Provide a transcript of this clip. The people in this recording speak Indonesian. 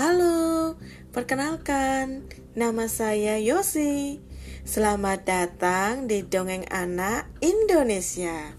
Halo, perkenalkan, nama saya Yosi. Selamat datang di Dongeng Anak Indonesia.